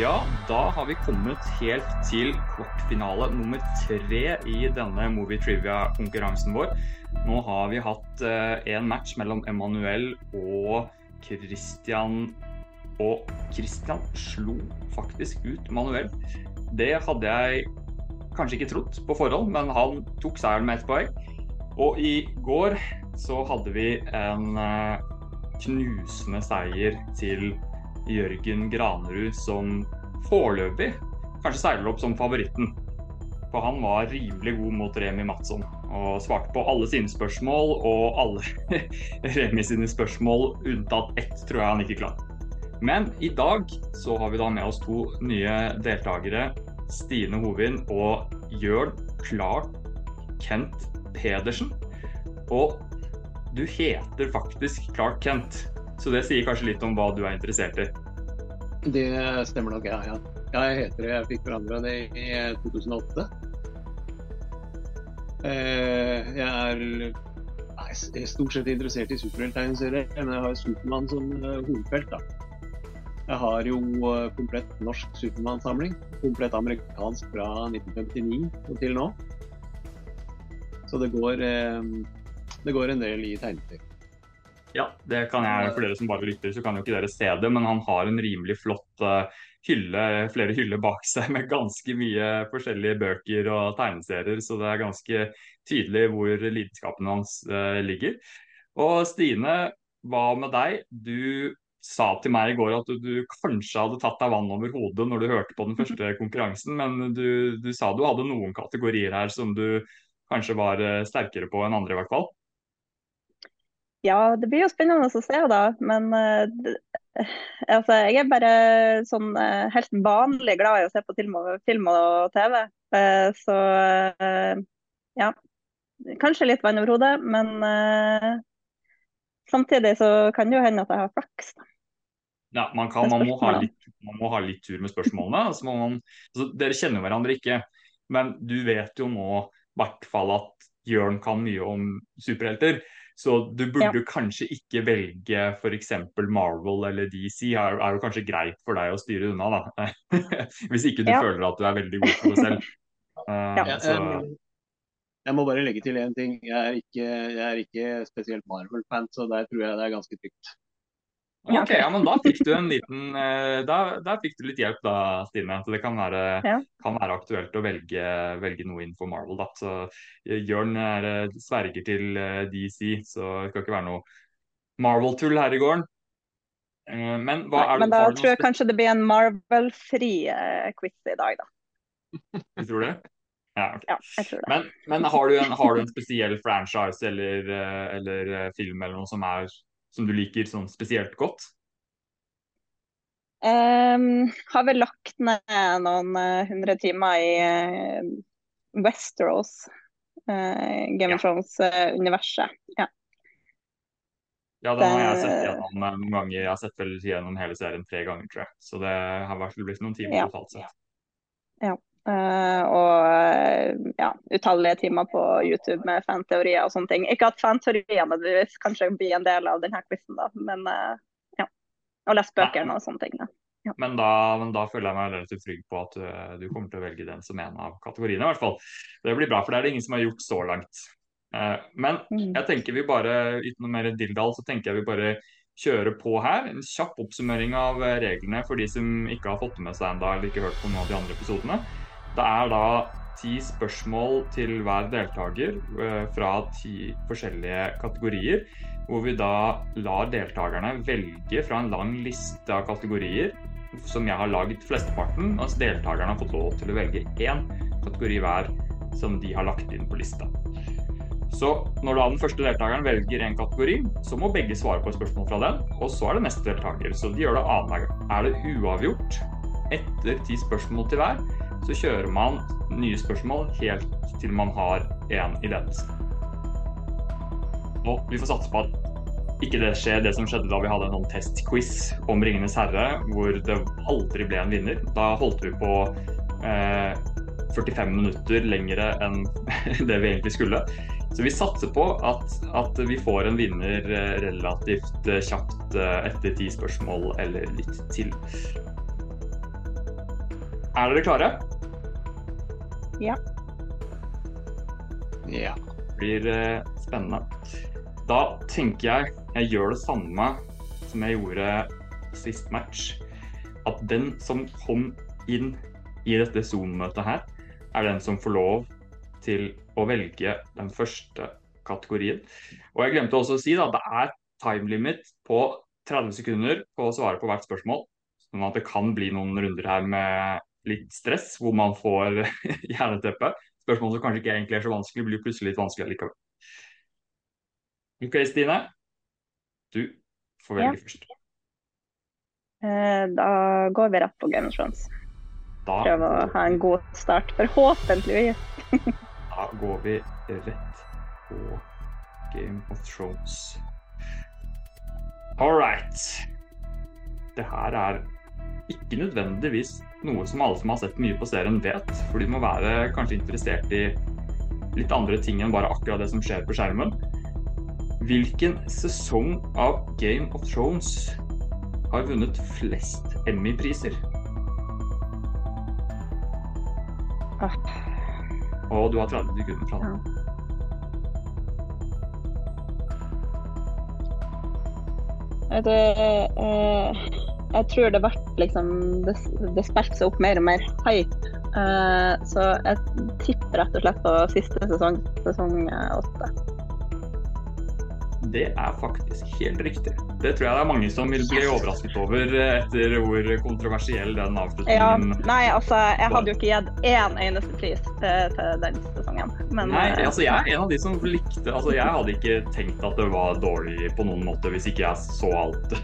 Ja, da har vi kommet helt til kvartfinale nummer tre i denne Movie Trivia-konkurransen vår. Nå har vi hatt eh, en match mellom Emanuel og Christian. Og Christian slo faktisk ut Manuel. Det hadde jeg kanskje ikke trodd på forhånd, men han tok seieren med ett poeng. Og i går så hadde vi en eh, knusende seier til Jørgen Granerud som foreløpig kanskje seiler opp som favoritten. For han var rimelig god mot Remi Matsson og svarte på alle sine spørsmål. Og alle Remi sine spørsmål unntatt ett tror jeg han ikke klarte. Men i dag så har vi da med oss to nye deltakere. Stine Hovin og Jørn Clark Kent Pedersen. Og du heter faktisk Clark Kent. Så det sier kanskje litt om hva du er interessert i? Det stemmer nok, ja. ja. jeg heter det. Jeg fikk forandra det i 2008. Eh, jeg er nei, stort sett interessert i superhelttegneserier, men jeg har Supermann som eh, hovedfelt. da. Jeg har jo eh, komplett norsk Supermann-samling. Komplett amerikansk fra 1959 og til nå. Så det går, det går en del i tegneserier. Ja, det kan jeg. For dere som bare lytter, så kan jo ikke dere se det, men han har en rimelig flott uh, hylle, flere hyller bak seg med ganske mye forskjellige bøker og tegneserier, så det er ganske tydelig hvor lidenskapen hans uh, ligger. Og Stine, hva med deg? Du sa til meg i går at du, du kanskje hadde tatt deg vann over hodet når du hørte på den første konkurransen, men du, du sa du hadde noen kategorier her som du kanskje var eh, sterkere på enn andre, i hvert fall? Ja, det blir jo spennende å se, da. Men uh, altså, jeg er bare sånn uh, helt vanlig glad i å se på film og, film og TV. Uh, så ja. Kanskje litt vann over hodet, men samtidig så kan det jo hende at jeg har flaks. Ja, man, kan, man, må litt, man, må ha litt, tur med spørsmålene. Altså man, altså, dere kjenner hverandre ikke, men du vet jo nå i hvert fall at Jørn kan mye om superhelter. Så du burde ja. kanskje ikke velge f.eks. Marvel eller DC, er, er jo kanskje greit for deg å styre unna, da. Hvis ikke du ja. føler at du er veldig god for deg selv. Uh, ja. så... Jeg må bare legge til én ting. Jeg er ikke, jeg er ikke spesielt Marvel-fan, så der tror jeg det er ganske trygt. Ok, ja, men da fikk du en liten eh, da, Der fikk du litt hjelp da, Stine. Så det kan være, ja. kan være aktuelt å velge, velge, noe innenfor Marvel. da. Så eh, Jørn er eh, sverger til DC, så det skal ikke være noe Marvel-tull her i gården. Men hva er det Men da tror jeg kanskje det blir en Marvel-fri quiz i dag, da. Du tror det? Ja, okay. ja, jeg tror det. Men, men har, du en, har, du en, spesiell franchise eller, eller film eller noe som er som du liker sånn spesielt godt? Um, har vel lagt ned noen uh, hundre timer i uh, Westeros, uh, Game of Thrones-universet. ja. Ja, den har jeg sett gjennom noen ganger. Jeg har sett vel gjennom hele serien tre ganger, tror jeg. Så det har vært blitt noen timer ja. totalt sett. Ja. Uh, og ja, utallige timer på YouTube med fanteorier og sånne ting. Ikke at fanteorier nødvendigvis kanskje blir en del av denne quizen, da, men uh, ja. Og lese bøkene og sånne ting. Da. Ja. Men, da, men, da, føler jeg meg relativt trygg på at du, du kommer til å velge den som en av kategoriene, i hvert fall. Det blir bra, for det er det ingen som har gjort så langt. men mm. jeg tenker vi bare, uten noe mer dilldall, så tenker jeg vi bare kjøre på her. En kjapp oppsummering av reglene for de som ikke har fått med seg enda, eller ikke hørt på noen av de andre episodene. Det er da ti spørsmål til hver deltaker eh, fra ti forskjellige kategorier. Hvor vi da lar deltakerne velge fra en lang liste av kategorier som jeg har lagd flesteparten, mens deltakerne har fått lov til å velge én kategori hver som de har lagt inn på lista. Så når da den første deltakeren velger en kategori, så må begge svare på et spørsmål fra den, og så er det neste deltaker. Så de gjør det annenhver gang. Er det uavgjort etter ti spørsmål til hver, så kjører man nye spørsmål helt til man har én i ledelsen. Og vi får satse på at ikke det skjer det som skjedde da vi hadde en sånn testquiz om 'Ringenes herre', hvor det aldri ble en vinner. Da holdt vi på eh, 45 minutter lengre enn det vi egentlig skulle. Så vi satser på at, at vi får en vinner eh, relativt eh, kjapt eh, etter ti spørsmål eller litt til. Er dere klare? Ja. Ja. Det blir eh, spennende. Da tenker jeg jeg gjør det samme som jeg gjorde sist match. At den som kom inn i dette Zoom-møtet her, er den som får lov til å velge den første kategorien. Og jeg glemte også å si at det er time limit på 30 sekunder på å svare på hvert spørsmål. Sånn at det kan bli noen runder her med litt stress, hvor man får hjerneteppe. Spørsmål som kanskje ikke egentlig er så vanskelig, blir plutselig litt vanskelig likevel. OK, Stine. Du får velge Ja. først. Eh, Da går vi rett på Game of Thrones. Da, Prøve å ha en god start, forhåpentligvis. da går vi rett på Game of Thrones. All right. Det her er ikke nødvendigvis noe som alle som har sett mye på serien vet, for de må være kanskje interessert i litt andre ting enn bare akkurat det som skjer på skjermen. Hvilken sesong av Game of Thrones har vunnet flest Emmy-priser? Og du har 30 sekunder fra nå. Ja. Det eh, jeg tror det ble liksom Det, det spilte seg opp mer og mer hype. Uh, så jeg tipper rett og slett på siste sesong, sesong eh, åtte. Det er faktisk helt riktig. Det tror jeg det er mange som vil bli overrasket over eh, etter hvor kontroversiell den Ja, avslutningen nei, altså, jeg hadde jo ikke gitt én eneste pris til, til den sesongen. Men Nei, eh, altså jeg er en av de som likte Altså jeg hadde ikke tenkt at det var dårlig på noen måte hvis ikke jeg så alt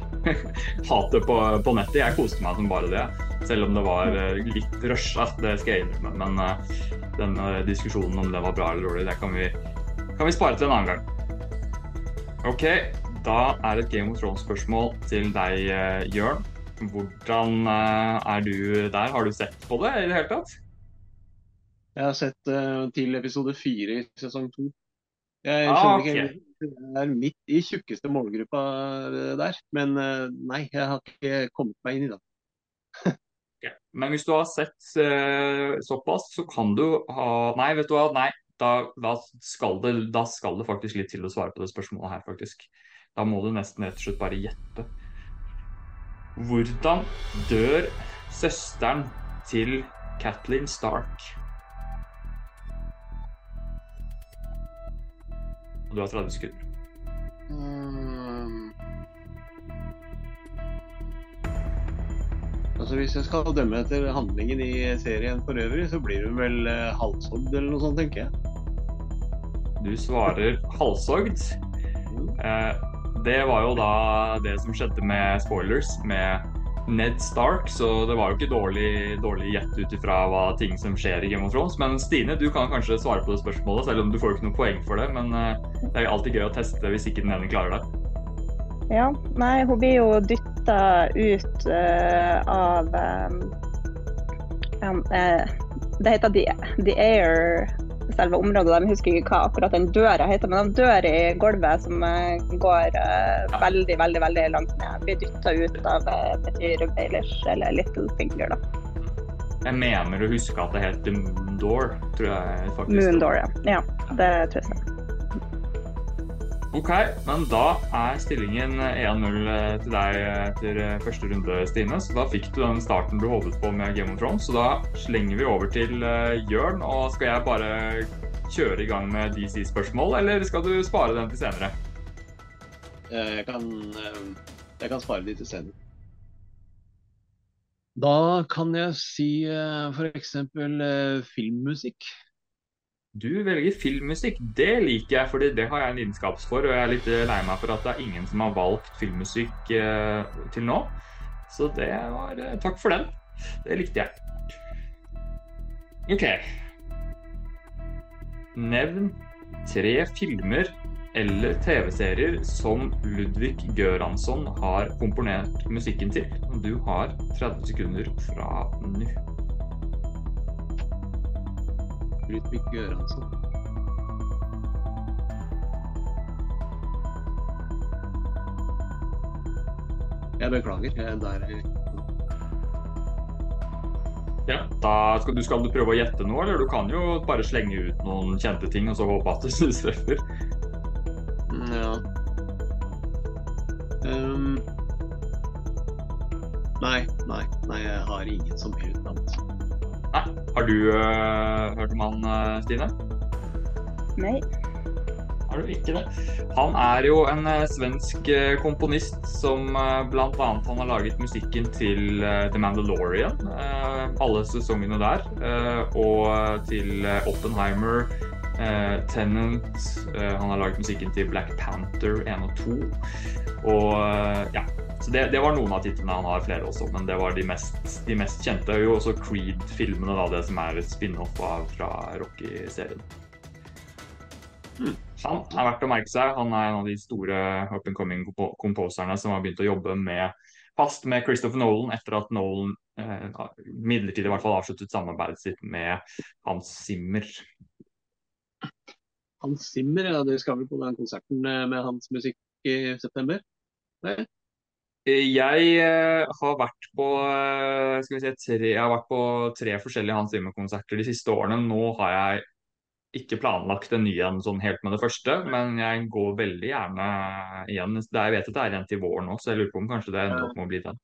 hatet på, på nettet. Jeg koste meg som bare det. Selv om det var eh, litt rusha, det skal jeg innrømme. Men denne diskusjonen om det var bra eller dårlig, det kan vi, kan vi spare til en annen gang. OK, da er det et Game of Thrones-spørsmål til deg, eh, Jørn. Hvordan eh, er du der? Har du sett på det i det hele tatt? Jeg har sett uh, til episode fire i sesong to. Jeg Ah, skjønner ok. ikke Jeg er midt i tjukkeste målgruppa der. Men uh, nei, jeg har ikke kommet meg inn i det. okay. Men hvis du har sett uh, såpass, så kan du ha Nei, vet du hva. Nei, da, da, skal det, da skal det faktisk litt til å svare på det spørsmålet her, faktisk. Da må du nesten rett og slett bare gjette. Hvordan dør søsteren til Kathleen Stark? Du har 30 sekunder. Mm. Altså Hvis jeg skal dømme etter handlingen i serien for øvrig, så blir hun vel eh, halshogd eller noe sånt, tenker jeg. Du svarer halshogd. Eh, det var jo da det som skjedde med spoilers med Ned Stark, så det var jo ikke dårlig, dårlig gjett ut ifra hva ting som skjer i Game of Thrones. Men Stine, du kan kanskje svare på det spørsmålet, selv om du får ikke noe poeng for det. Men eh, det er alltid gøy å teste hvis ikke den ene klarer det. Ja, nei, hun blir jo dytta ut eh, av um, Det heter The, The Air, selve området. Jeg husker ikke hva akkurat den døra heter, men den dør i gulvet som går uh, veldig, veldig veldig langt ned. Blir dytta ut av uh, betyr Baelish, eller Littlefinger, da. Jeg mener å huske at det het The Moon Door, tror jeg faktisk. Moon Door, ja. ja. Det tror jeg. Ok, men da er stillingen 1-0 til deg etter første runde, Stine. Så da fikk du den starten du håpet på med Game of Thrones. Så da slenger vi over til eh, Jørn. Og skal jeg bare kjøre i gang med DC-spørsmål, eller skal du spare den til senere? Eh, Jeg kan, eh, jeg kan spare de til senere. Da kan jeg si f.eks. filmmusikk. Du velger filmmusikk. Det liker jeg, fordi det har jeg en lidenskaps for. Og jeg er litt eh, lei meg for at det er ingen som har valgt filmmusikk eh, til nå. Så det var eh, Takk for den. Det likte jeg. OK. Nevn tre filmer eller TV-serier som Ludvig Göransson har komponert musikken til. Du har 30 sekunder fra nå. Ludvig Göransson. Jeg beklager. Jeg, der er Ja, da skal du, skal du prøve å gjette noe, eller du kan jo bare slenge ut noen kjente ting og så håpe at du treffer. Ja. Um, nei, nei, nei, jeg har ingen som helst navn. Nei. Har du uh, hørt om han, uh, Stine? Nei. Har du ikke det? Han er jo en uh, svensk komponist som bl.a. han har laget musikken til The Mandalorian, alle sesongene der, og til Oppenheimer, Tenant Han har laget musikken til Black Panther 1 og 2. Og ja, så det, det, var noen av titlene. Han har flere også, men det var de mest, de mest kjente. Jo også Creed-filmene, da, det som er et spin-off fra Rocky-serien. Hmm. Han er verdt å merke seg. Han er en av de store up and coming komposerne som har begynt å jobbe med, fast med Christopher Nolan etter at Nolan eh, midlertidig i hvert fall avsluttet samarbeidet sitt med Hans Zimmer. Hans Zimmer, ja, det skal vel på den konserten eh, med hans musikk i september? Nei? Jeg eh, har vært på skal vi si, tre, jeg har vært på tre forskjellige Hans Zimmer-konserter de siste årene. Nå har jeg ikke planlagt en ny en sånn helt med det første, men jeg går veldig gjerne igjen. Jeg vet at det er en til våren nå, så jeg lurer på om kanskje det ender opp med å bli den.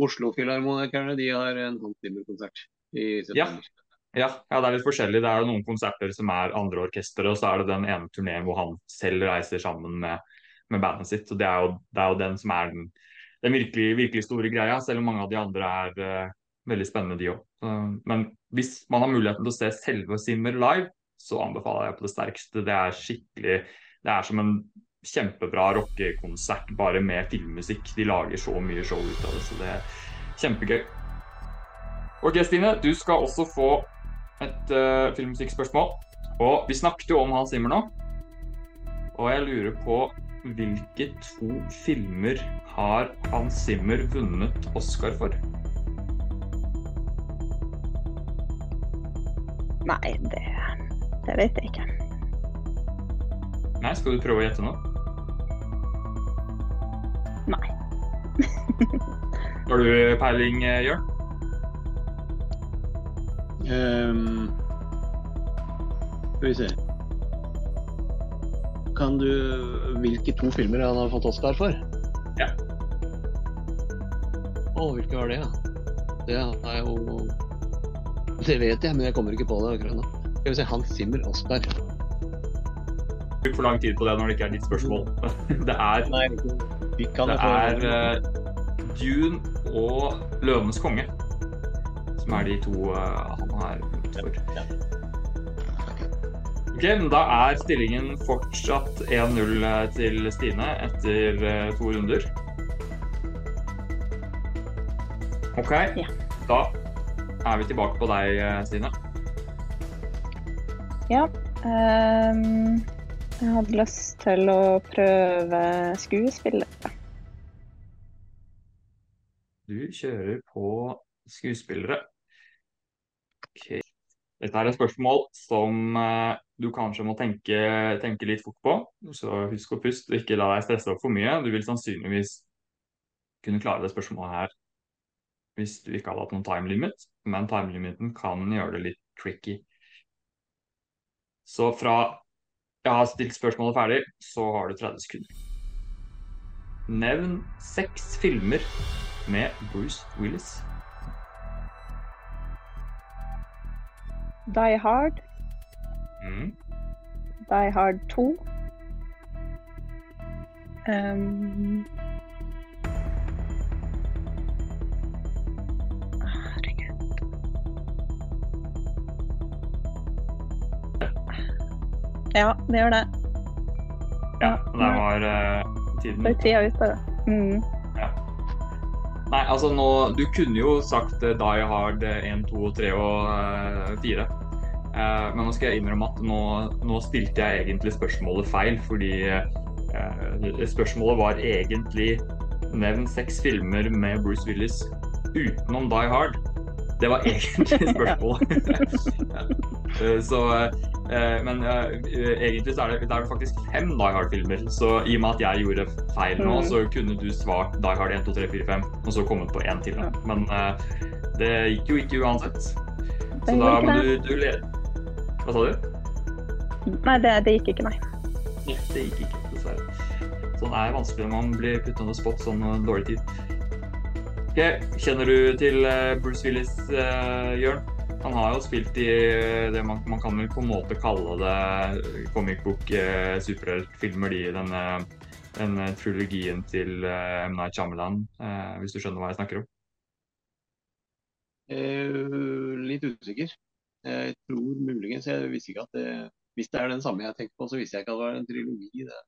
Oslo-filharmonikerne de har en Hans i september. Ja. Ja, ja, det er litt forskjellig. Det er noen konserter som er andre orkestre, og så er det den ene turneen hvor han selv reiser sammen med, med bandet sitt. og Det er jo, det er jo den som er den, den virkelig, virkelig, store greia, selv om mange av de andre er uh, veldig spennende, de òg. Men hvis man har muligheten til å se selve Simmer live, så anbefaler jeg på det sterkeste. Det er skikkelig Det er som en kjempebra rockekonsert bare med filmmusikk. De lager så mye show ut av det, så det er kjempegøy. Ok, Stine, du skal også få et uh, filmmusikkspørsmål. Og vi snakket jo om Hans Zimmer nå. Og jeg lurer på hvilke to filmer har Hans Zimmer vunnet Oscar for? Nei, det det vet jeg ikke. Nei, skal du prøve å gjette nå? Nei. Har du peiling, eh, Jørn? Um, skal vi se Kan du Hvilke to filmer han har fått Oscar for? Ja. Å, hvilke var det, ja? Det er jo Det vet jeg, men jeg kommer ikke på det akkurat nå. Skal vi se, Hans Zimmer Oscar. Bruk for lang tid på det når det ikke er ditt spørsmål. Det er, Nei, det er uh, Dune og Løvenes konge som er de to uh, han har vunnet for. Ok, men Da er stillingen fortsatt 1-0 eh, til Stine etter uh, to runder. OK, ja. da er vi tilbake på deg, Stine. Ja. Um, jeg hadde lyst til å prøve skuespillet. Du kjører på skuespillere. Ok. Dette er et spørsmål som uh, du kanskje må tenke, tenke, litt fort på. Så husk å puste og ikke la deg stresse opp for mye. Du vil sannsynligvis kunne klare det spørsmålet her hvis du ikke hadde hatt noen time limit, men time limiten kan gjøre det litt tricky. Så fra jeg har stilt spørsmålet ferdig, så har du 30 sekunder. Nevn seks filmer med Bruce Willis. Die Hard. Mm. Die Hard 2. Um, Ja, det gjør det. Ja, der var uh, tiden Det er tida ute. Mm. Ja. Nei, altså nå Du kunne jo sagt uh, Die Hard 1, 2, 3 og 4. Uh, men nå skal jeg innrømme at nå, nå stilte jeg egentlig spørsmålet feil, fordi spørsmålet var egentlig nevn seks filmer med Bruce Willis utenom Die Hard. Det var egentlig spørsmålet. Så Eh, men uh, egentlig så er det, det er faktisk fem Die Hard-filmer. Så i og med at jeg gjorde feil nå, mm. så kunne du svart Die Hard 1, 2, 3, 4, 5, og så kommet på én til. Men Det gikk jo ikke uansett. Så da må du, du le... Hva sa du? Nei, det, det gikk ikke, nei. Nei, det gikk ikke, dessverre. Sånn er vanskelig når man blir puttet under spot sånn eh, dårlig tid. Ok, Kjenner du til eh, Bruce Willis, uh, Jørn? Han har jo spilt i det man, man kan vel på en måte kalle det comic book eh, superheltfilmer, de i denne, denne trilogien til eh, M. Night Shyamalan, eh, hvis du skjønner hva jeg snakker om. Eh, litt usikker. Jeg tror muligens Jeg visste ikke at det Hvis det er den samme jeg tenkte på, så visste jeg ikke at det var en trilogi. Det,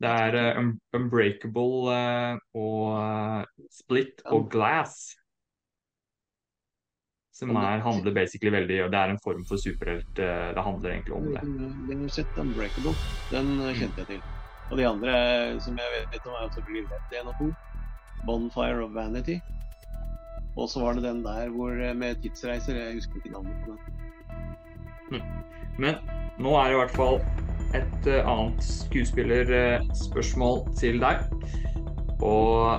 Det er eh, Unbreakable uh, og eh, Split og Glass. Som er, handler basically veldig Det er en form for superhelt. Det handler egentlig om det. Den har sett Unbreakable. Den eh, kjente jeg til. Og de andre som jeg vet, om, er selvfølgelig Red 1 og 2. Bonfire of Vanity. Og så var det den der hvor eh, med tidsreiser. Jeg husker ikke navnet på den. Men nå er det i hvert fall et eh, annet skuespillerspørsmål til deg. Og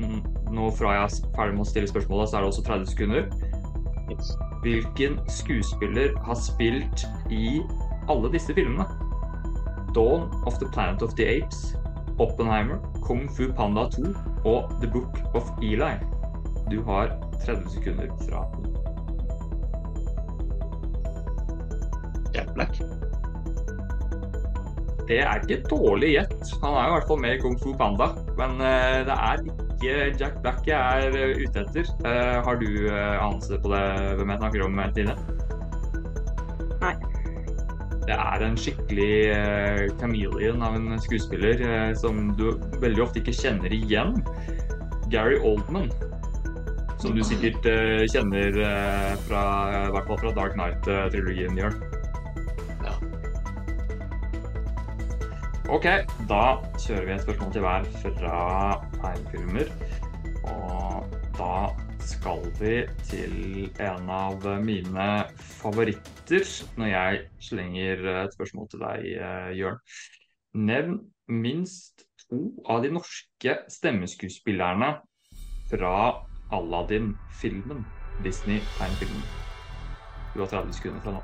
mm, nå fra jeg er ferdig med å stille spørsmålet, så er det også 30 sekunder. Hvilken skuespiller har spilt i alle disse filmene? Dawn of the Planet of the Apes, Oppenheimer, Kung Fu Panda 2 og The Book of Eli. Du har 30 sekunder fra nå. Jack Black. Det er ikke et dårlig gjett. Han er jo i hvert fall med i Kung Fu Panda. Men uh, det er ikke Jack Black jeg er eh, ute etter. Uh, har du uh, anelse på det, hvem jeg snakker om, Tine? Nei. Det er en skikkelig uh, chameleon av en skuespiller som du veldig ofte ikke kjenner igjen. Gary Oldman. Som du sikkert eh, kjenner eh, fra, i hvert fall fra Dark Knight-trilogien, Jørn. Ja. Ok, da kjører vi et spørsmål til hver fra tegnefilmer. Og da skal vi til en av mine favoritter når jeg slenger et spørsmål til deg, eh, Jørn. Nevn minst to av de norske stemmeskuespillerne fra Aladdin-filmen. Disney-tegnfilmen. Du har 30 sekunder fra nå.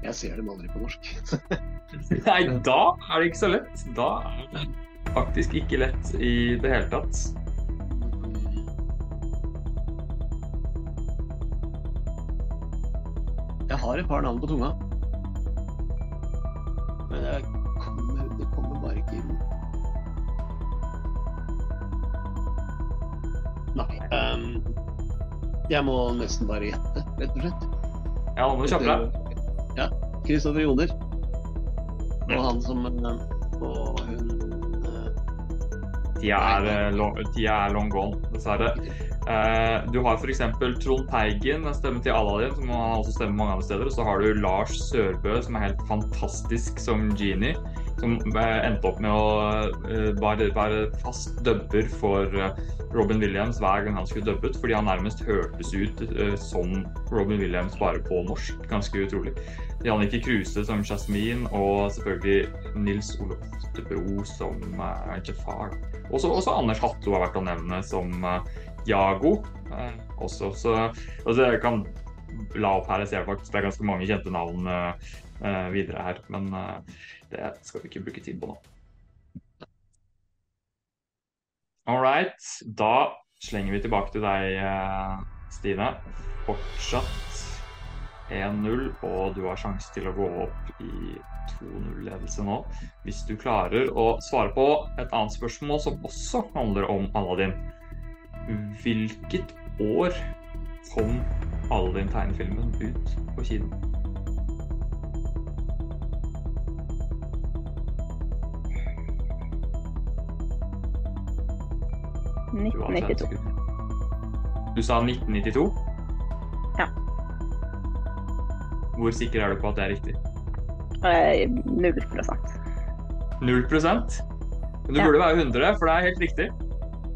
Jeg ser dem aldri på norsk. Nei, da er det ikke så lett. Da er det faktisk ikke lett i det hele tatt. Jeg har et par navn på tunga. Men jeg inn. Nei. Um, jeg må nesten bare gjette, rett og slett. Ja, nå må du kjappe deg. Ja. Kristoffer Joner. Og han som eh, Og hun eh, Tida er, eh, long, tida er long gone, dessverre. Eh, du har f.eks. Trond Teigen, en stemme til Aladdin, som han også stemmer mange andre steder. Og så har du Lars Sørbø, som er helt fantastisk som genie. Som eh, endte opp med å eh, bare være fast dubber for eh, Robin Williams hver gang han skulle dubbet, fordi han nærmest hørtes ut eh, som Robin Williams bare på norsk. Ganske utrolig. Jannicke Kruse som Jasmin, og selvfølgelig Nils Olof Oftebro som Jafar. Også, også Anders Hatto har vært å nevne som eh, Jago. eh, også, så altså, jeg kan la opp her, jeg ser faktisk det er ganske mange kjente navn eh, eh, videre her. Men eh, det skal vi ikke bruke tid på nå. All right. Da slenger vi tilbake til deg, eh, Stine. Fortsatt 1-0, og du har sjanse til å gå opp i 2-0-ledelse nå. Hvis du klarer å svare på et annet spørsmål som også handler om Aladdin. Hvilket år kom Aladdin-tegnefilmen ut på kino? 1992. Du sa 1992? Ja. Hvor sikker er du på at det er riktig? Eh, Null prosent. 0 Men du Ja. burde være 100, for det er helt riktig.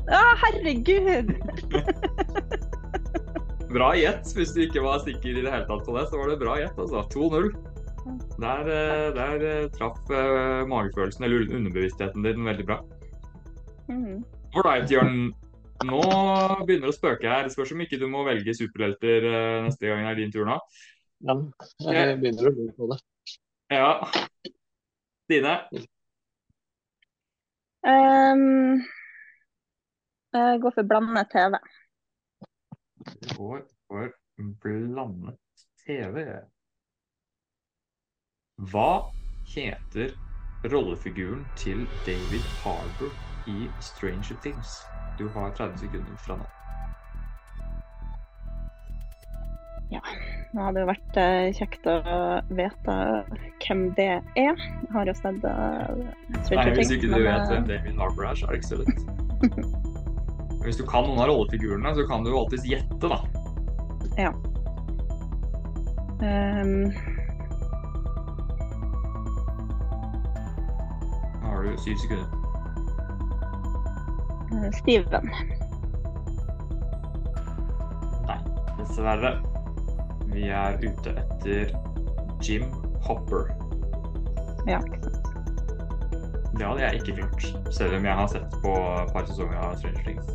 Å, herregud! Bra gjett. Hvis du ikke var sikker i det hele tatt på det, så var det bra gjett. altså. 2-0. Der, eh, der eh, traff magefølelsen eller underbevisstheten din veldig bra. Mhm. Ålreit, Jørn. Nå begynner det å spøke her. Spørs om ikke du må velge superhelter eh, neste gang det er din tur nå. Ja, jeg begynner å lure på det. Ja. Stine? Um, jeg går for blandet TV. Det går for blandet TV. Hva heter rollefiguren til David Harbour i Stranger Things? Du har 30 sekunder fra nå. Ja. Nå hadde det vært eh, kjekt å vite hvem det er. Jeg har jo sett uh, Nei, Hvis ikke du vet hvem David Harbour er, så er det ikke så lett. Hvis du kan noen av rollefigurene, så kan du jo alltids gjette, da. um, nå har du syv sekunder. Eh, Nei, Dessverre. Vi er ute etter Jim Hopper. Ja. Det hadde jeg ikke klart, selv om jeg har sett på et par sesonger av Stranger Things.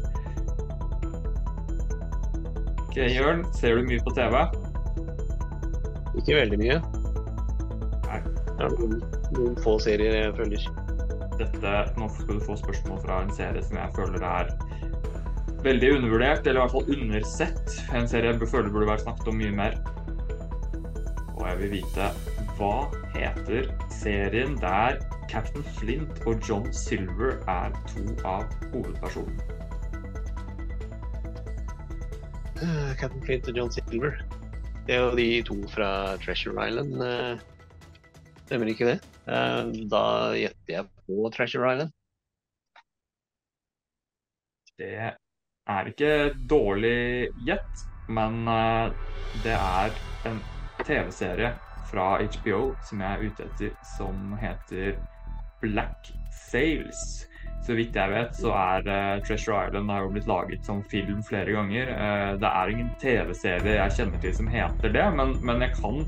Ok, Jørn, ser du mye på TV? Ikke veldig mye. Nei. Det er noen, noen få serier jeg følger. Dette, nå skal du få spørsmål fra en serie som jeg føler er veldig undervurdert, eller i hvert fall undersett. En serie jeg føler burde vært snakket om mye mer. Og jeg vil vite hva heter serien der Captain Flint og John Silver er to av hovedpersonene? Uh, Captain Flint og John Silver. Det er jo de to fra Treasure Island. eh, Stemmer ikke det? Eh, Da gjetter jeg på Treasure Island. Det er ikke dårlig gjett, men eh, det er en TV-serie fra HBO som jeg er ute etter, som heter Black Sails. Så vidt jeg vet, så er uh, Treasure Island har jo blitt laget som film flere ganger. Uh, det er ingen TV-serie jeg kjenner til som heter det, men, men jeg kan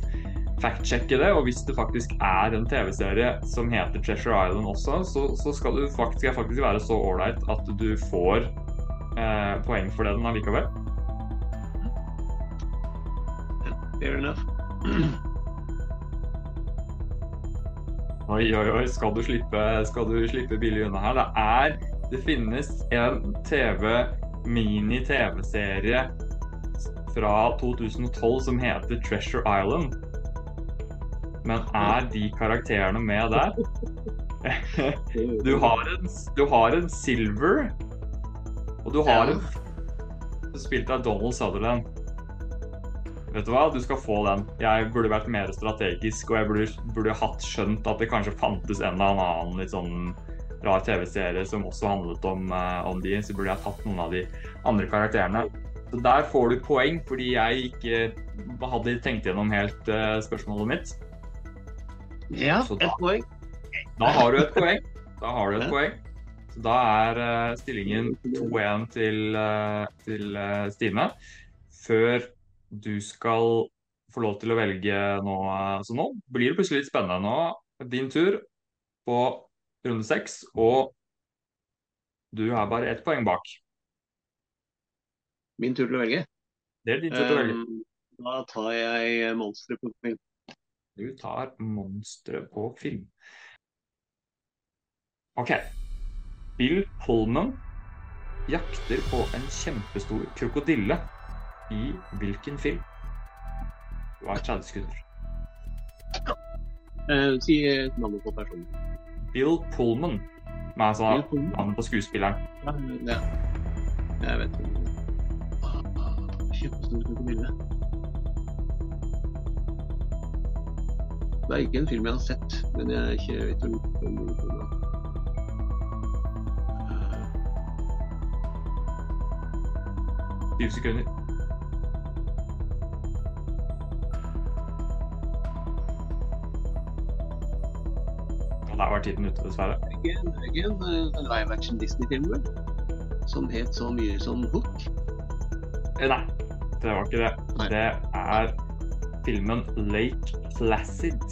fact-sjekke det. Og hvis det faktisk er en TV-serie som heter Treasure Island også, så, så skal du faktisk, faktisk være så ålreit at du får eh, poeng for det den allikevel. Fair enough. Oi, oi, oi, skal du slippe, skal du slippe billig unna her? Det er Det finnes en TV, mini-TV-serie fra 2012 som heter Treasure Island. Men er de karakterene med der? Du har en, du har en Silver, og du har en... en spilt av Donald Sutherland. Vet du hva, du skal få den. Jeg burde vært mer strategisk, og jeg burde, burde hatt skjønt at det kanskje fantes en eller annen litt sånn rar TV-serie som også handlet om, eh, om de, så burde jeg tatt noen av de andre karakterene. Så der får du poeng, fordi jeg ikke hadde tenkt gjennom helt eh, spørsmålet mitt. Ja, da- ett poeng. Da har du et poeng. Da har du et poeng. Så da er uh, stillingen 2-1 til, uh, til uh, Stine. Før du skal få lov til å velge nå. Så nå blir det plutselig litt spennende. Nå din tur på runde seks, og du er bare ett poeng bak. Min tur til å velge. Det er din tur til å velge. Um, Da tar jeg monsteret på film. Du tar monstre på film. OK. Bill Pullman jakter på en kjempestor krokodille i hvilken film? Du har 30 sekunder. Uh, si navn på personen. Bill Pullman. Men altså Pullman. navnet på skuespilleren. Ja, ja. Jeg vet ikke. Kjempestor krokodille. Det er ikke en film jeg har sett, men jeg ikke vet om. 20 sekunder. Der var tiden ute, dessverre. Er er ikke en eh, live action Disney-film. Som het så mye som Hook. Eh, Nei, det var ikke det. Nei. Det er filmen Lake Placid.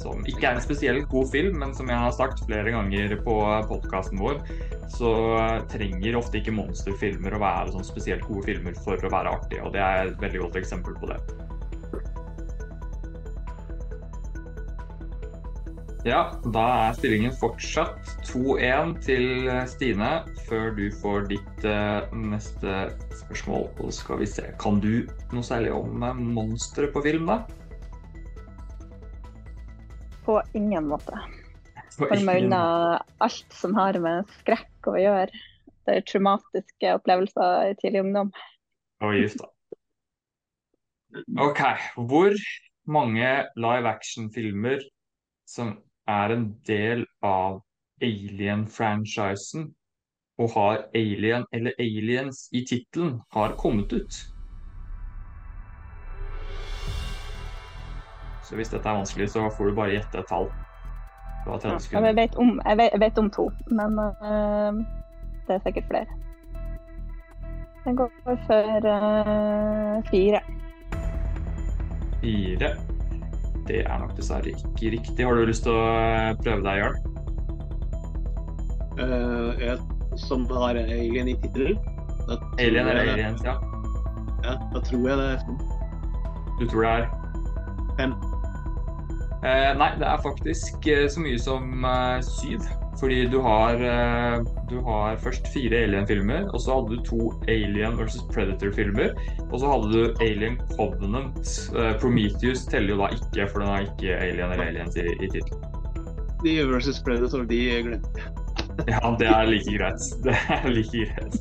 Som ikke er en spesielt god film, men som jeg har sagt flere ganger på podkasten vår, så trenger ofte ikke monsterfilmer å være sånn spesielt gode filmer for å være artige. Og det er et veldig godt eksempel på det. Ja, da er stillingen fortsatt 2-1 til Stine, før du får ditt uh, neste spørsmål. Og skal vi se, kan du noe særlig om uh, monstre på film, da? På ingen måte. Holder meg unna alt som har med skrekk å gjøre. Det er traumatiske opplevelser i tidlig ungdom. Å, gift da. OK. Hvor mange live action-filmer som er en del av Alien-franchisen og har Alien eller Aliens i tittelen, har kommet ut. Så hvis dette er vanskelig, så får du bare gjette et tall. Ja, jeg, vet om, jeg, vet, jeg, vet om, to, men uh, det er sikkert flere. Den går for uh, fire. Fire. Det er nok dessverre ikke riktig. Har du lyst til å eh, prøve deg, Jørn? Uh, som har alien i tittelen? Alien eller aliens, ja. Ja, da tror jeg det er fem. Du tror det er? Fem. Eh, nei, det er faktisk eh, så mye som eh, syv. Fordi du har, eh, du har først fire Alien-filmer, og så hadde du to Alien versus Predator-filmer. Og så hadde du Alien Covenant. Eh, Prometheus teller jo da ikke, for den har ikke Alien eller Aliens i, i tittelen. De versus Predator, de glemte jeg. ja, det er like greit. Det er like greit.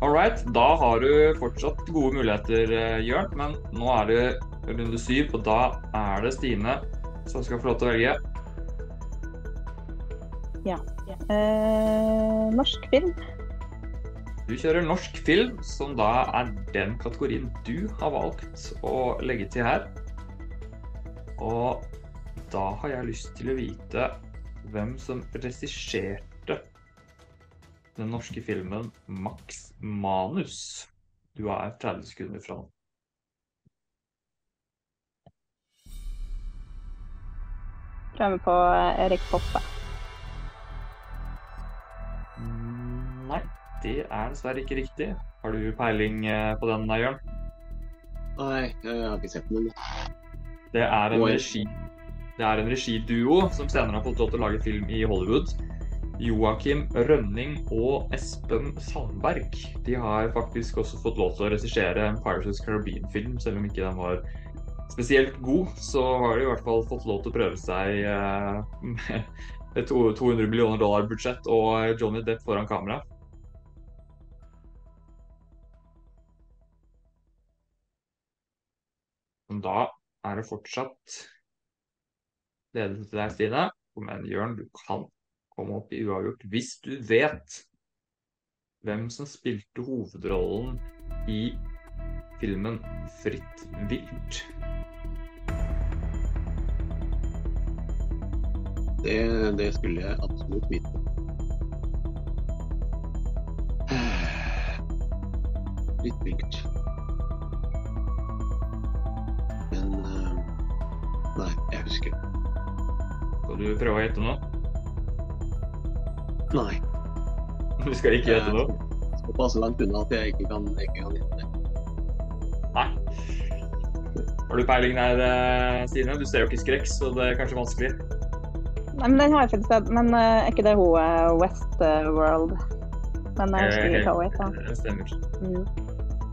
All right, da har du fortsatt gode muligheter, eh, Jørn. Men nå er det runde syv, og da er det Stine som skal få lov til å velge. Ja. Eh, norsk film. Du kjører norsk film, som da er den kategorien du har valgt å legge til her. Og da har jeg lyst til å vite hvem som regisserte den norske filmen Max Manus. Du er 30 sekunder fra nå. Prøver på eh, Erik Poppe. Mm, nei, det er dessverre ikke riktig. Har du peiling eh, på den, Jørn? Nei, jeg har ikke sett noen. Det er en regi det er en regiduo som senere har fått lov til å lage film i Hollywood. Joakim Rønning og Espen Sandberg. De har faktisk også fått lov til å regissere en Pirates Caribbean-film, selv om ikke den var spesielt god, så har de i hvert fall fått lov til å prøve seg med et 200 millioner dollar budsjett og Johnny Depp foran kamera. Da er det fortsatt ledelse til deg, Stine. Men Jørn, du kan komme opp i uavgjort hvis du vet hvem som spilte hovedrollen i filmen 'Fritt vilt'. Det, det skulle jeg absolutt vite. Fritt vilt. Men uh, Nei, jeg husker. Skal du prøve å gjette nå? Nei. Du skal ikke gjette nå? Såpass langt unna at jeg ikke kan, ikke kan Har du peiling der, eh, Stine? Du ser jo ikke skrekk, så det er kanskje vanskelig. Nei, men Den har jeg faktisk sett. Men uh, er ikke det hun uh, Westworld? Men jeg husker ikke hva hun. Det stemmer. Mm.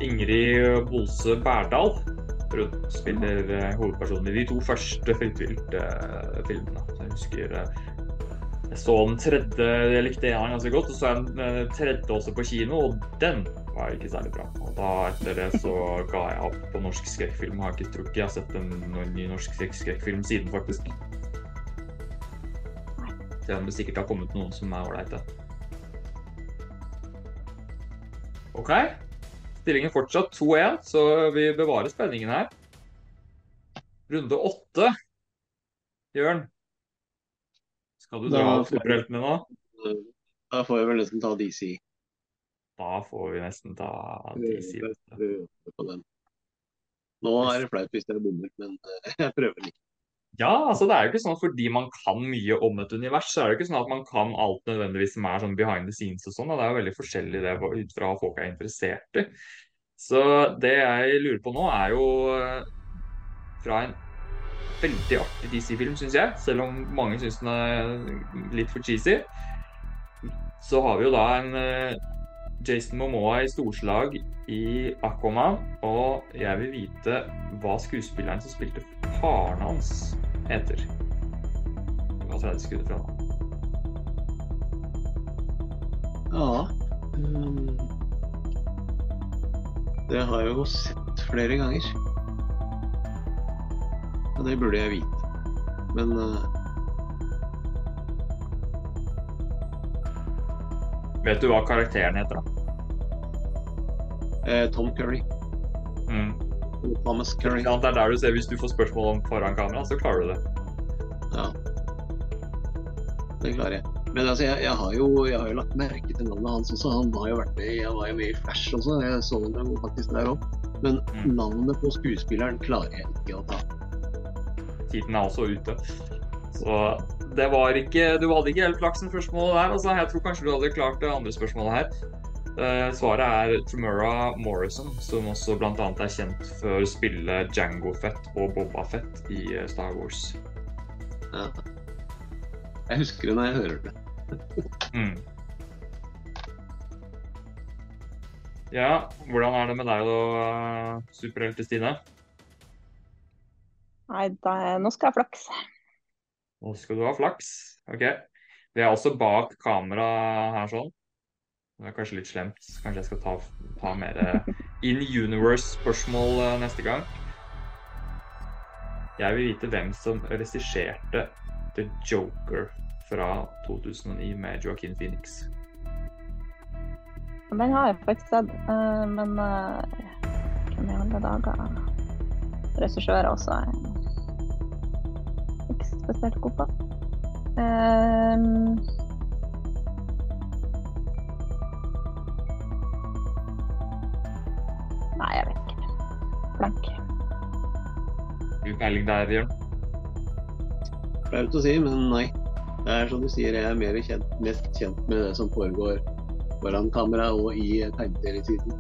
Ingrid Bolse Berdal hun spiller hovedpersonen i de to første Fritt vilt-filmene. Jeg husker jeg så den tredje Jeg likte en ganske godt, og så er den tredje også på kino, og den var ikke særlig bra. Og da etter det så ga jeg opp på norsk skrekkfilm. Har ikke tror jeg har sett en ny norsk skrekkfilm siden, faktisk. Selv om det sikkert har kommet noen som er ålreite. OK. Stillingen fortsatt 2-1, så vi bevarer spenningen her. Runde åtte. Jørn, skal du dra opp superheltene nå? Da får jeg vel nesten ta DC. Da får vi nesten ta den. Nå er det flaut hvis jeg bommer, men eh, jeg prøver litt. Ja, altså det er jo ikke sånn at fordi man kan mye om et univers, så er det ikke sånn at man kan alt nødvendigvis som er sånn behind the scenes og sånn. Det er jo veldig forskjellig det ut fra hva folk er interessert i. Så det jeg lurer på nå, er jo eh, fra en veldig artig DC-film, syns jeg, selv om mange syns den er litt for cheesy. Så har vi jo da en eh, Jason Momoa i storslag i Aquaman, og jeg vil vite hva skuespilleren som spilte faren hans, heter. Det var 30 sekunder fra nå. Ja um, Det har jeg jo sett flere ganger. Det burde jeg vite. Men uh, Vet du hva karakteren heter, da? Eh, Tom Curry. Mm. Thomas Curry. Ja, det er der du ser Hvis du får spørsmål om foran kamera, så klarer du det. Ja. Det klarer jeg. Men altså, jeg, jeg, har jo, jeg, har jo, lagt merke til navnet hans også. Han har jo vært med, jeg var jo med i Flash også. Jeg så ham faktisk der òg. Men mm. navnet på skuespilleren klarer jeg ikke å ta. Tiden er også ute. Så det var ikke Du hadde ikke helt flaks med spørsmålet der. Altså, jeg tror kanskje du hadde klart det andre spørsmålet her. Uh, svaret er Tremora Morrison, som også bl.a. er kjent for å spille Jango Fett og Boba Fett i uh, Star Wars. Ja. Jeg husker det når jeg hører det. mm. Ja, hvordan er det med deg da, uh, superhelte Stine? Nei, da, nå skal jeg ha flaks. Nå skal du ha flaks. OK. Vi er også bak kamera her sånn. Det er kanskje litt slemt. Kanskje jeg skal ta, ta mer eh, in universe-spørsmål eh, neste gang. Jeg vil vite hvem som regisserte The Joker fra 2009 med Joaquin Phoenix. Den har jeg faktisk sett, eh, men hvem i alle dager Regissører også er spesielt god på. Um, Nei, jeg vet ikke. Blank. Du peiling der, Jørn? Flaut å si, men nei. Det er som du sier, jeg er mer kjent, mest kjent med det som foregår foran kamera og i tegneserietiden.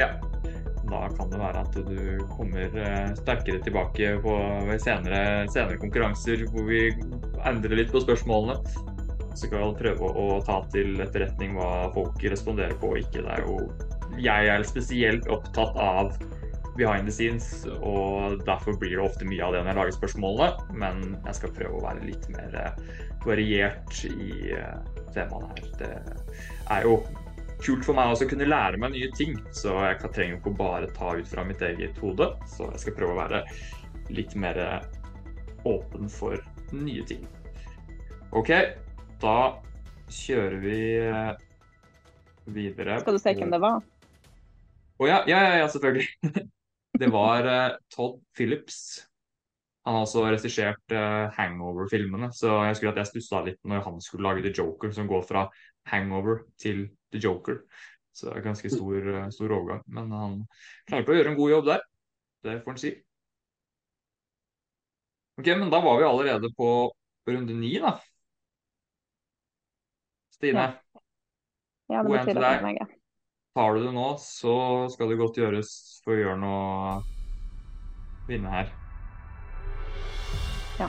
Ja. Da kan det være at du kommer eh, sterkere tilbake på senere, senere konkurranser hvor vi endrer litt på spørsmålene. Så kan vi prøve å ta til etterretning hva folk responderer på og ikke. Det er jo jeg er spesielt opptatt av behind the scenes, og derfor blir det ofte mye av det når jeg lager spørsmålene. Men jeg skal prøve å være litt mer eh, variert i eh, temaene her. Det er jo kult for meg også å kunne lære meg nye ting, så jeg trenger ikke bare ta ut fra mitt eget hode. Så jeg skal prøve å være litt mer åpen for nye ting. OK, da kjører vi eh, videre. Skal du se hvem det var? Å ja, ja, ja, selvfølgelig. Det var uh, Todd Phillips. Han har også regissert uh, Hangover-filmene, så jeg skulle at jeg stussa litt når han skulle lage The Joker, som går fra Hangover til The Joker. Så det er ganske stor, uh, stor overgang. Men han klarte å gjøre en god jobb der. Det får han si. Ok, men da var vi allerede på runde ni, da. Stine. Ja, ja det betyr at jeg er Tar du det nå, så skal det godt gjøres for å gjøre noe vinne her. Ja.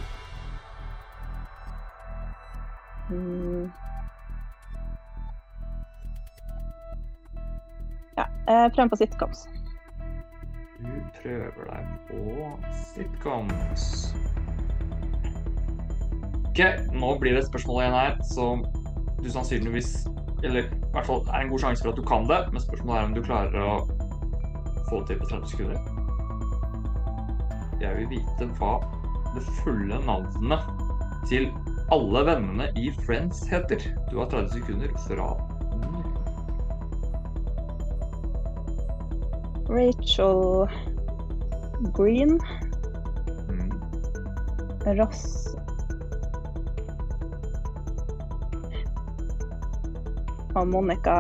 Mm. Prøv på sitcoms. Du prøver deg på sitcoms. OK, nå blir det et spørsmål igjen her som du sannsynligvis eller i hvert fall er en god sjanse for at du kan det, men spørsmålet er om du klarer å få det til på 30 sekunder. Jeg vil vite hva det fulle navnet til alle vennene i Friends heter. Du har 30 sekunder fra Rachel Green. Mm. Ross og Monica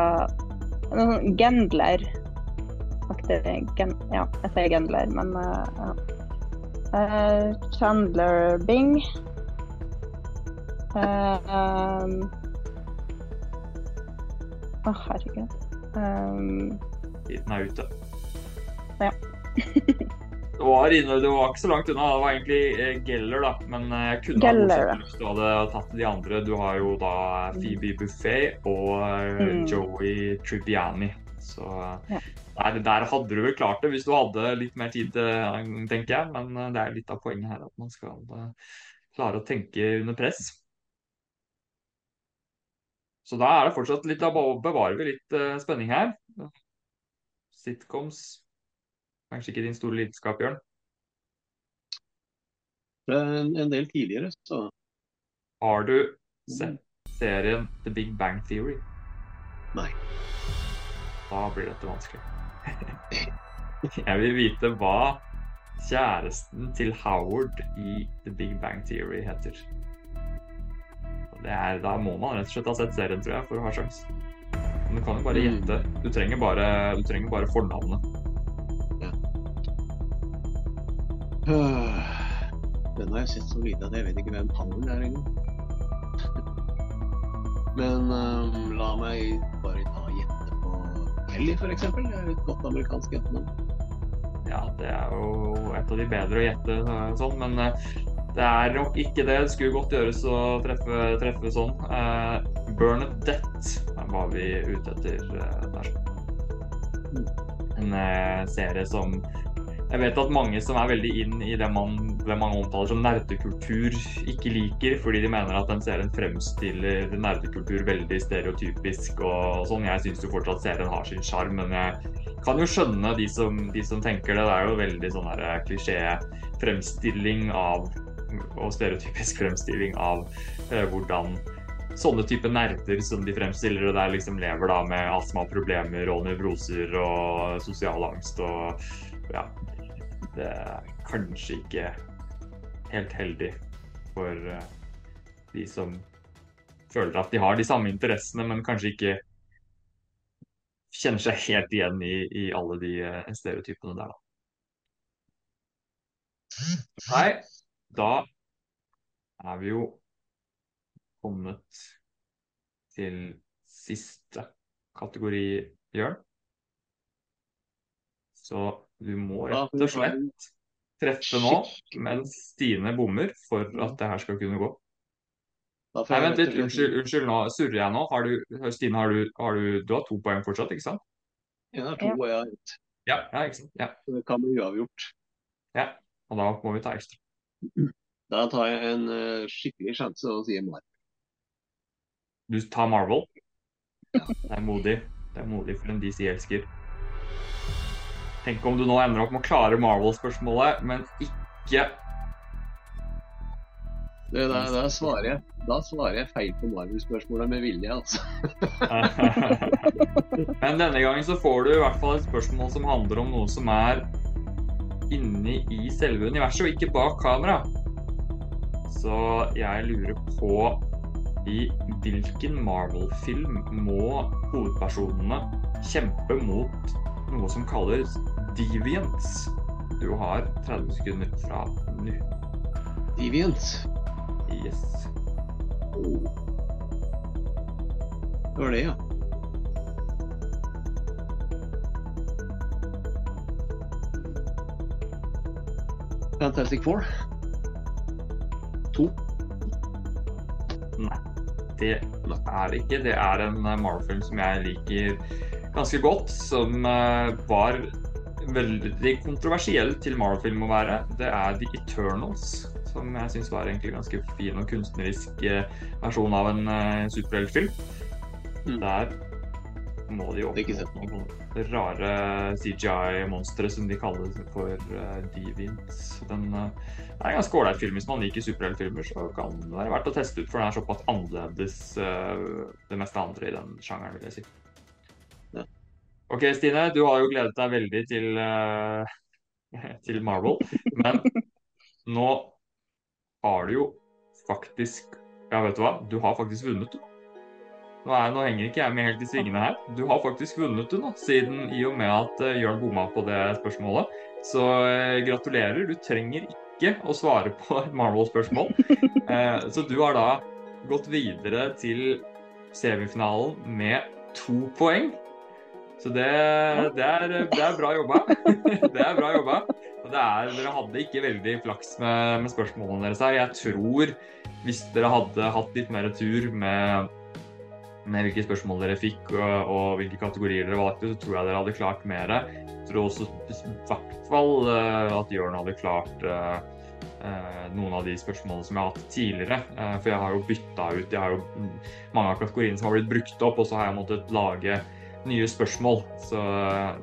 Noe sånn Gendler. Gen, ja, jeg sier Gendler, men uh, ja. Uh, Chandler Bing. Uh, um, Å, herregud. Um, Tiden er ute. Ja. det, var inne, det var ikke så langt unna. Det var egentlig eh, Geller, da. Men eh, jeg kunne Geller, ha hvis du hadde tatt de andre. Du har jo da Phoebe Buffet og eh, Mm. Joey Tribbiani. Så Ja. der, der hadde du vel klart det hvis du hadde litt mer tid, tenker jeg. Men det er litt av poenget her at man skal klare å tenke under press. Så da er det fortsatt litt, da bevarer vi litt spenning her. Sitcoms. Kanskje ikke din store lidenskap, Jørn. Er en, en del tidligere, så Har du sett serien The Big Bang Theory? Nei. Da blir dette vanskelig. Jeg vil vite hva kjæresten til Howard i The Big Bang Theory heter. Det er, da må man rett og slett ha sett serien, tror jeg, for å ha sjans. Men du kan jo bare Mm. gjette. Du trenger bare, du trenger bare fornavnet. Den har jeg sett så lite at jeg vet ikke hvem Powell er engang. Men um, la meg bare ta gjette på Kelly, f.eks. Det er et godt amerikansk jentenavn. Ja, det er jo et av de bedre å gjette sånn, men eh, det er nok ikke det. Det skulle godt gjøres å treffe, treffe sånn. Uh, Bernadette var vi ute etter uh, der. En uh, serie som jeg vet at mange som er veldig inn i det man, det man omtaler som nerdekultur, ikke liker, fordi de mener at den serien fremstiller nerdekultur veldig stereotypisk og sånn. Jeg syns jo fortsatt serien har sin sjarm, men jeg kan jo skjønne de som, de som tenker det. Det er jo veldig sånn klisjé-fremstilling av og stereotypisk fremstilling av eh, hvordan sånne type nerder som de fremstiller og der, liksom lever da med astmaproblemer og nevroser og sosial angst og ja. Det er kanskje ikke helt heldig for eh, de som føler at de har de samme interessene, men kanskje ikke kjenner seg helt igjen i, i alle de eh, stereotypene der, da. Nei, da er vi jo kommet til siste kategori, Jørn. Så du må rett og slett treffe nå mens Stine bommer for at det her skal kunne gå. Nei, vent litt. Unnskyld, unnskyld nå surrer jeg nå. Har du, Stine, har du, har du, du har to poeng fortsatt, ikke sant? Én har to, og jeg har ett. Ja, ja ikke sant? Ja, Så det kan bli uavgjort. ja. Og da må vi ta ekstra. Da tar jeg en uh, skikkelig sjanse og sier Marvel. Du tar Marvel. Det er modig. Det er modig for en DC-elsker. Tenk om du nå ender opp med å klare Marvel-spørsmålet, men ikke Det, da, da, svarer jeg, da svarer jeg feil på Marvel-spørsmålet med vilje, altså. Men denne gangen så får du i hvert fall et spørsmål som handler om noe som er inni i selve universet, og ikke bak kamera. Så jeg lurer på i hvilken Marvel-film må hovedpersonene kjempe mot noe som kalles deviants? Du har 30 sekunder fra nå. Deviants? Yes. Oh. Det var det, ja. Fantastic Four. To. Nei, det er det ikke. Det er en eh, Marvel-film som jeg liker ganske godt, som eh, var veldig kontroversiell til Marvel-film å være. Det er The Eternals, som jeg syns var egentlig ganske fin og kunstnerisk eh, versjon av en uh, superheltfilm. Mm. Der må de opp ikke sett. noen rare CGI-monstre som de kaller for uh, deviants. Den eh, er en ganske ålreit film. Hvis man liker superheltfilmer, så kan det være verdt å teste ut, for den er såpass annerledes eh, det meste andre i den sjangeren, vil jeg si. OK, Stine, du har jo gledet deg veldig til, uh, til Marvel, men nå har du jo faktisk Ja, vet du hva? Du har faktisk vunnet. Nå, er, nå, henger ikke jeg med helt i svingene her. Du har faktisk vunnet, du nå, siden i og med at uh, Jørn bomma på det spørsmålet. Så uh, gratulerer. Du trenger ikke å svare på et Marvel-spørsmål. Uh, så du har da gått videre til semifinalen med to poeng. Så det, det, er, det er, bra jobba. det er bra jobba. Og er, dere hadde ikke veldig flaks med, med spørsmålene deres her. Jeg tror hvis dere hadde hatt litt mer tur med, med hvilke spørsmål dere fikk og, og, hvilke kategorier dere valgte, så tror jeg dere hadde klart mer. Jeg tror også i hvert fall uh, at Jørn hadde klart uh, uh, noen av de spørsmålene som jeg har hatt tidligere. for jeg har jo bytta ut jeg har jo mange av kategoriene som har blitt brukt opp, og så har jeg måttet lage nye spørsmål. Så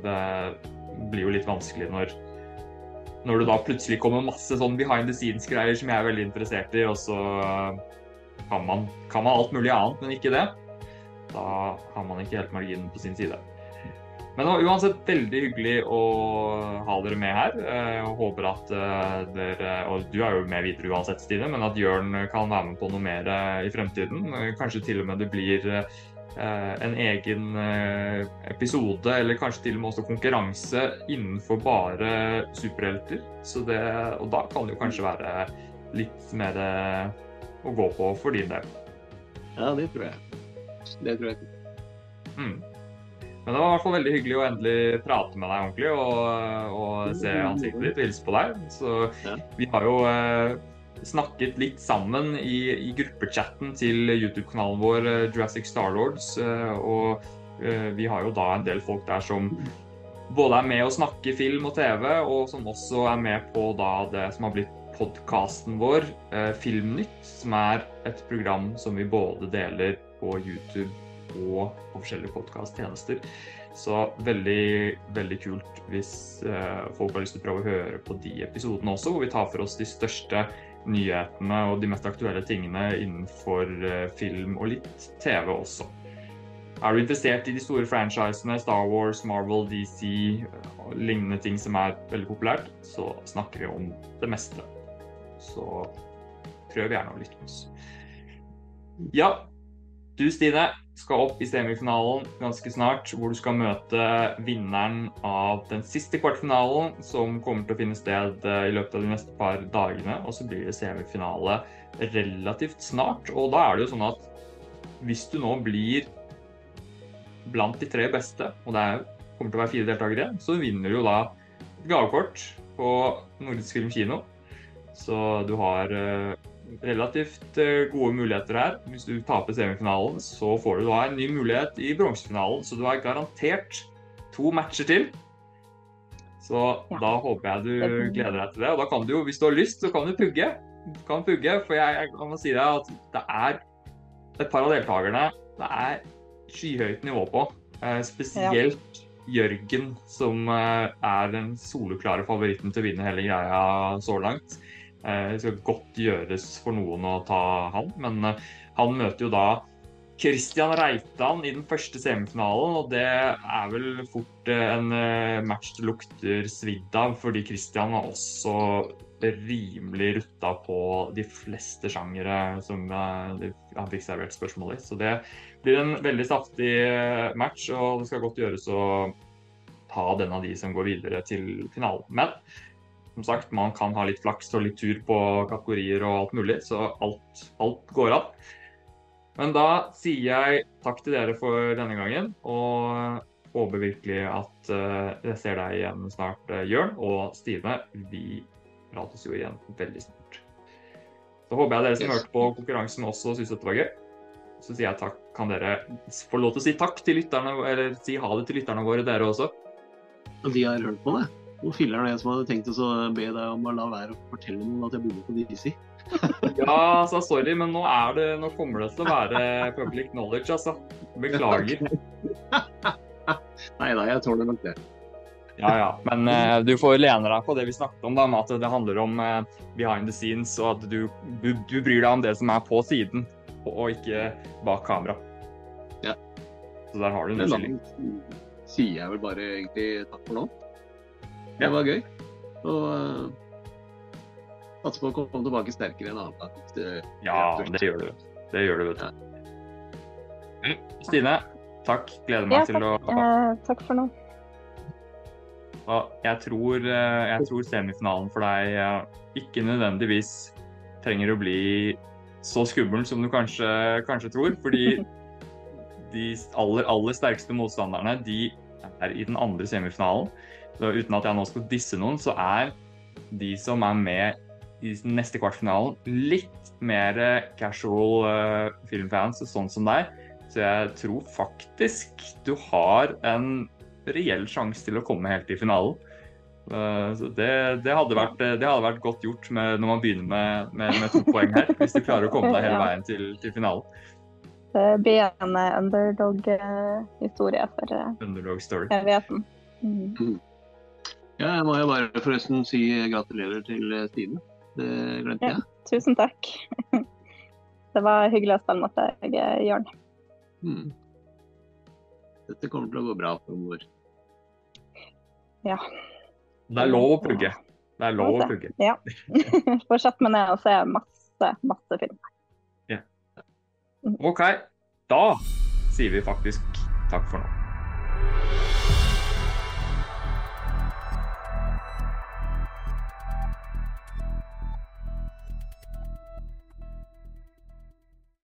det blir jo litt vanskelig når, når det da plutselig kommer masse sånn behind the scenes-greier som jeg er veldig interessert i, og så kan man, kan man alt mulig annet, men ikke det. Da har man ikke helt marginen på sin side. Men det var uansett veldig hyggelig å ha dere med her. Jeg håper at eh, dere Og du er jo med videre uansett, Stine, men at Jørn kan være med på noe mer eh, i fremtiden. Kanskje til og med det blir Eh, en egen eh, episode, eller kanskje til og med også konkurranse innenfor bare superhelter. Så det, og da kan det jo kanskje være litt mer eh, å gå på for din del. Ja, det tror jeg. Det tror jeg. Mm. Men det var i hvert fall veldig hyggelig å endelig prate med deg ordentlig og, og se ansiktet ditt og hilse på deg. Så vi har jo snakket litt sammen i, i gruppechatten til YouTube-kanalen vår eh, Jurassic Starlords. Eh, og eh, vi har jo da en del folk der som både er med å snakke film og TV, og som også er med på da det som har blitt podkasten vår, Filmnytt, som er et program som vi både deler på YouTube og på forskjellige podkasttjenester. Så veldig, veldig kult hvis folk har lyst til å prøve å høre på de episodene også, hvor vi tar for oss de største nyhetene og de mest aktuelle tingene innenfor eh, film og litt TV også. Er du interessert i de store franchisene, Star Wars, Marvel, DC, og lignende ting som er veldig populært, så snakker vi om det meste. Så prøv gjerne å lytte. Ja, du Stine, skal opp i semifinalen ganske snart, hvor du skal møte vinneren av den siste kvartfinalen, som kommer til å finne sted eh, i løpet av de neste par dagene. Og så blir det semifinale relativt snart. Og da er det jo sånn at hvis du nå blir blant de tre beste, og det er, kommer til å være fire deltakere, så vinner du jo da et gavekort på Nordisk Film Kino. Så du har eh, relativt eh, gode muligheter her. Hvis du taper semifinalen, så får du da en ny mulighet i bronsefinalen. Så du har garantert to matcher til. Så ja. da håper jeg du gleder deg til det. Og da kan du jo, hvis du har lyst, så kan du pugge. Du kan pugge, for jeg, jeg kan si deg at det er et par av deltakerne det er skyhøyt nivå på. Eh, spesielt. Jørgen, som eh, er den soleklare favoritten til å vinne hele greia så langt. Eh, det skal godt gjøres for noen å ta han, men eh, han møter jo da Christian Reitan i den første semifinalen, og det er vel fort eh, en match det lukter svidd av, fordi Christian er også rimelig rutta på de fleste sjangere som han fikk servert spørsmål i. Så det blir en veldig saftig match, og det skal godt gjøres å ta den av de som går videre til finalen. Men som sagt, man kan ha litt flaks og litt tur på kategorier og alt mulig, så alt, alt går an. Men da sier jeg takk til dere for denne gangen, og håper virkelig at uh, jeg ser deg igjen snart, uh, Jørn og Stine. Vi prates jo igjen veldig snart. Så håper jeg dere som hørte på konkurransen også syntes dette var gøy. Så sier jeg takk. Kan dere få lov til å si takk til lytterne, eller si ha det til lytterne våre, dere også? De har hørt på det? Hvor filler'n er det som hadde tenkt å be deg om å la være å fortelle noen at jeg bodde på DC? ja, altså, sorry, men nå, er det, nå kommer det til å være public knowledge, altså. Beklager. Nei da, jeg tåler nok det. Ja, ja. Men eh, du får lene deg på det vi snakket om, da, med at det handler om eh, behind the scenes, og at du, du, du, bryr deg om det som er på siden, og ikke bak kamera. Ja. Så der har du en unnskyldning. Sier jeg vel bare egentlig takk for nå. Det var gøy. Og uh, satser på å komme tilbake sterkere en annen gang. Ja, det gjør du. Det gjør du, vet du. Ja. Stine, takk. Gleder meg Ja, til å Eh, takk for nå. Ja, jeg, tror, eh, jeg tror semifinalen for deg eh, ikke nødvendigvis trenger å bli så skummel som du kanskje, kanskje tror. Fordi de aller, aller sterkeste motstanderne de er i den andre semifinalen. Så uten at jeg nå skal disse noen, så er de som er med i neste kvartfinalen, litt mer casual eh, filmfans, sånn som deg. Så jeg tror faktisk du har en reell sjanse til å komme helt til finalen. Eh, Så det, det, hadde vært, det hadde vært godt gjort med, når man begynner med, med, med to poeng her. Hvis du klarer å komme deg hele veien til, til finalen. Det blir en eh, underdog-historie for eh, Underdog story. evigheten. Mm. Ja, jeg må jo bare forresten si gratulerer til eh, Stine. Det glemte Ja. jeg. Tusen takk. Det var hyggelig å spille mot deg, Jørn. Hmm. Dette kommer til å gå bra framover. Ja. Det er lov å pugge. Det er lov å pugge. Ja. Fortsett med det og se masse, masse film. OK, da sier vi faktisk takk for nå.